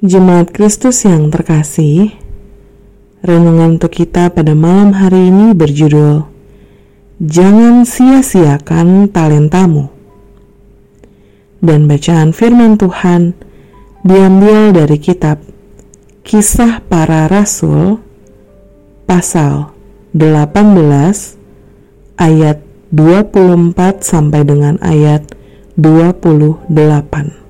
Jemaat Kristus yang terkasih, renungan untuk kita pada malam hari ini berjudul Jangan sia-siakan talentamu. Dan bacaan firman Tuhan diambil dari kitab Kisah Para Rasul pasal 18 ayat 24 sampai dengan ayat 28.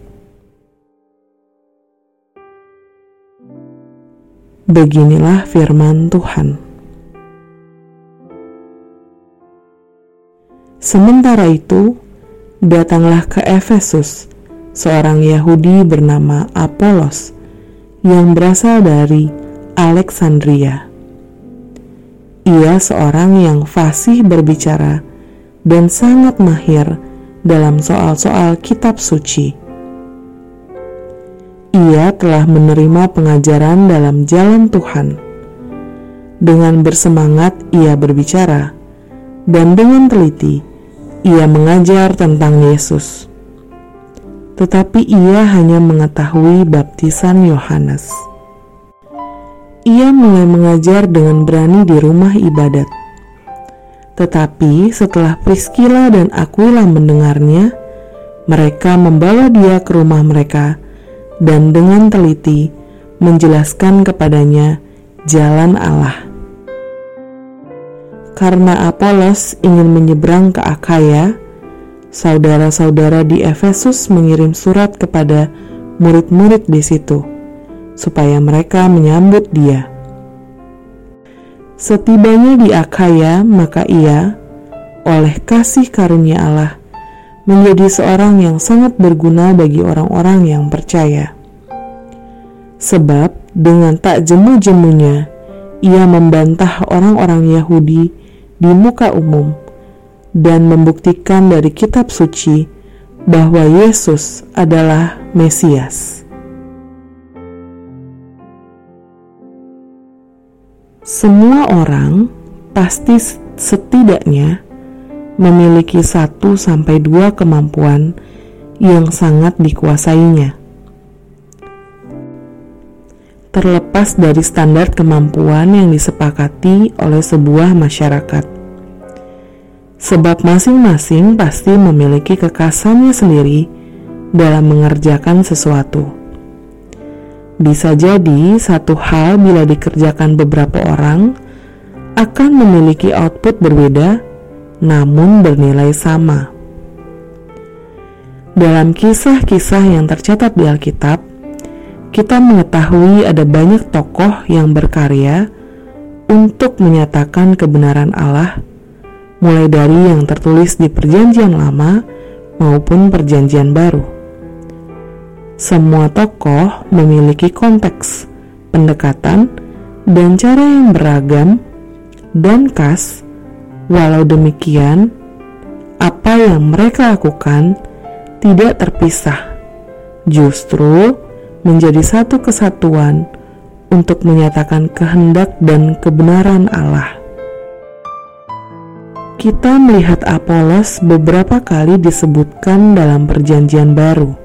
Beginilah firman Tuhan. Sementara itu, datanglah ke Efesus seorang Yahudi bernama Apolos yang berasal dari Alexandria. Ia seorang yang fasih berbicara dan sangat mahir dalam soal-soal kitab suci. Ia telah menerima pengajaran dalam jalan Tuhan. Dengan bersemangat, ia berbicara, dan dengan teliti, ia mengajar tentang Yesus. Tetapi ia hanya mengetahui baptisan Yohanes. Ia mulai mengajar dengan berani di rumah ibadat tetapi setelah Priscilla dan Aquila mendengarnya, mereka membawa dia ke rumah mereka dan dengan teliti menjelaskan kepadanya jalan Allah. Karena Apolos ingin menyeberang ke Akaya, saudara-saudara di Efesus mengirim surat kepada murid-murid di situ, supaya mereka menyambut dia. Setibanya di Akaya, maka ia, oleh kasih karunia Allah, menjadi seorang yang sangat berguna bagi orang-orang yang percaya. Sebab dengan tak jemu-jemunya, ia membantah orang-orang Yahudi di muka umum dan membuktikan dari kitab suci bahwa Yesus adalah Mesias. Semua orang pasti setidaknya memiliki satu sampai dua kemampuan yang sangat dikuasainya. Terlepas dari standar kemampuan yang disepakati oleh sebuah masyarakat. Sebab masing-masing pasti memiliki kekasannya sendiri dalam mengerjakan sesuatu. Bisa jadi satu hal bila dikerjakan beberapa orang akan memiliki output berbeda namun bernilai sama. Dalam kisah-kisah yang tercatat di Alkitab, kita mengetahui ada banyak tokoh yang berkarya untuk menyatakan kebenaran Allah, mulai dari yang tertulis di Perjanjian Lama maupun Perjanjian Baru. Semua tokoh memiliki konteks, pendekatan, dan cara yang beragam dan khas. Walau demikian, apa yang mereka lakukan tidak terpisah, justru menjadi satu kesatuan untuk menyatakan kehendak dan kebenaran Allah. Kita melihat Apolos beberapa kali disebutkan dalam Perjanjian Baru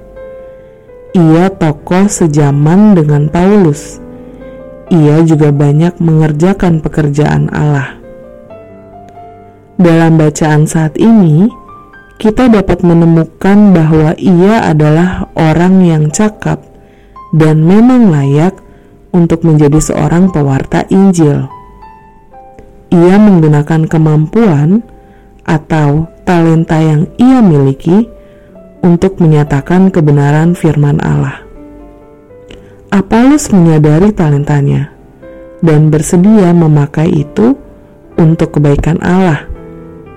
ia tokoh sejaman dengan Paulus. Ia juga banyak mengerjakan pekerjaan Allah. Dalam bacaan saat ini, kita dapat menemukan bahwa ia adalah orang yang cakap dan memang layak untuk menjadi seorang pewarta Injil. Ia menggunakan kemampuan atau talenta yang ia miliki untuk menyatakan kebenaran firman Allah. Apolos menyadari talentanya dan bersedia memakai itu untuk kebaikan Allah,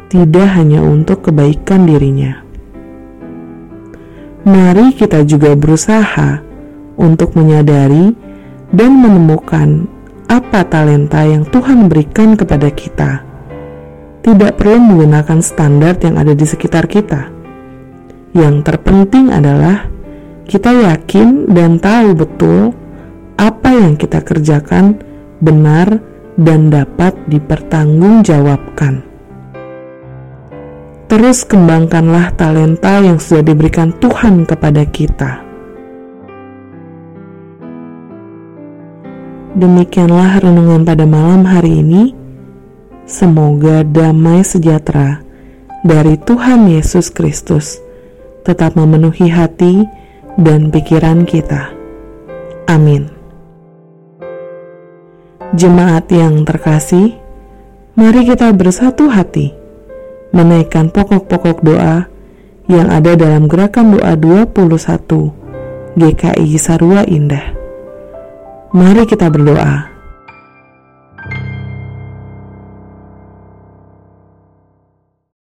tidak hanya untuk kebaikan dirinya. Mari kita juga berusaha untuk menyadari dan menemukan apa talenta yang Tuhan berikan kepada kita. Tidak perlu menggunakan standar yang ada di sekitar kita yang terpenting adalah kita yakin dan tahu betul apa yang kita kerjakan benar dan dapat dipertanggungjawabkan. Terus kembangkanlah talenta yang sudah diberikan Tuhan kepada kita. Demikianlah renungan pada malam hari ini. Semoga damai sejahtera dari Tuhan Yesus Kristus tetap memenuhi hati dan pikiran kita. Amin. Jemaat yang terkasih, mari kita bersatu hati menaikkan pokok-pokok doa yang ada dalam gerakan doa 21 GKI Sarua Indah. Mari kita berdoa.